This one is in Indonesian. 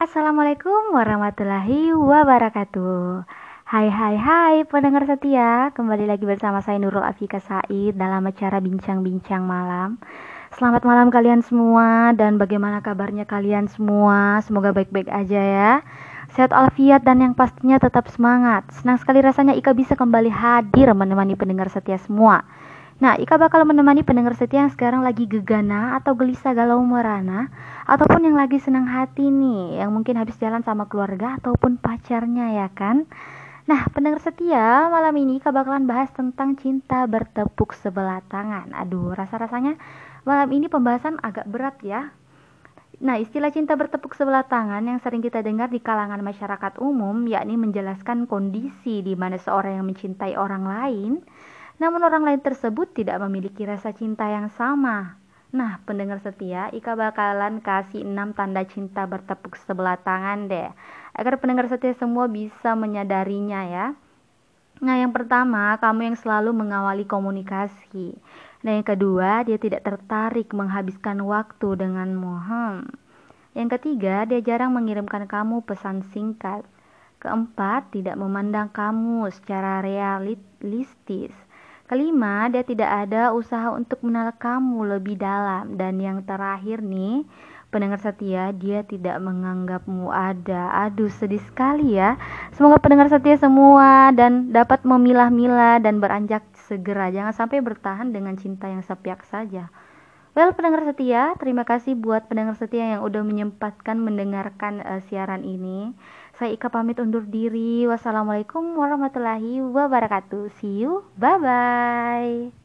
Assalamualaikum warahmatullahi wabarakatuh. Hai hai hai pendengar setia. Kembali lagi bersama saya Nurul Afika Said Dalam acara bincang-bincang malam. Selamat malam kalian semua Dan bagaimana kabarnya kalian semua? Semoga baik-baik aja ya. Sehat alfiat dan yang pastinya tetap semangat. Senang sekali rasanya Ika bisa kembali hadir Menemani pendengar setia semua Nah, Ika bakal menemani pendengar setia yang sekarang lagi gegana atau gelisah galau merana ataupun yang lagi senang hati nih, yang mungkin habis jalan sama keluarga ataupun pacarnya ya kan. Nah, pendengar setia, malam ini Ika bakalan bahas tentang cinta bertepuk sebelah tangan. Aduh, rasa-rasanya malam ini pembahasan agak berat ya. Nah, istilah cinta bertepuk sebelah tangan yang sering kita dengar di kalangan masyarakat umum yakni menjelaskan kondisi di mana seorang yang mencintai orang lain namun orang lain tersebut tidak memiliki rasa cinta yang sama. Nah, pendengar setia, Ika bakalan kasih 6 tanda cinta bertepuk sebelah tangan deh. Agar pendengar setia semua bisa menyadarinya ya. Nah, yang pertama, kamu yang selalu mengawali komunikasi. Nah, yang kedua, dia tidak tertarik menghabiskan waktu denganmu. Hmm. Yang ketiga, dia jarang mengirimkan kamu pesan singkat. Keempat, tidak memandang kamu secara realistis. Kelima, dia tidak ada usaha untuk mengenal kamu lebih dalam. Dan yang terakhir nih, pendengar setia, dia tidak menganggapmu ada. Aduh, sedih sekali ya. Semoga pendengar setia semua dan dapat memilah-milah dan beranjak segera. Jangan sampai bertahan dengan cinta yang sepihak saja. Well, pendengar setia, terima kasih buat pendengar setia yang udah menyempatkan mendengarkan uh, siaran ini. Saya Ika pamit undur diri. Wassalamualaikum warahmatullahi wabarakatuh. See you. Bye bye.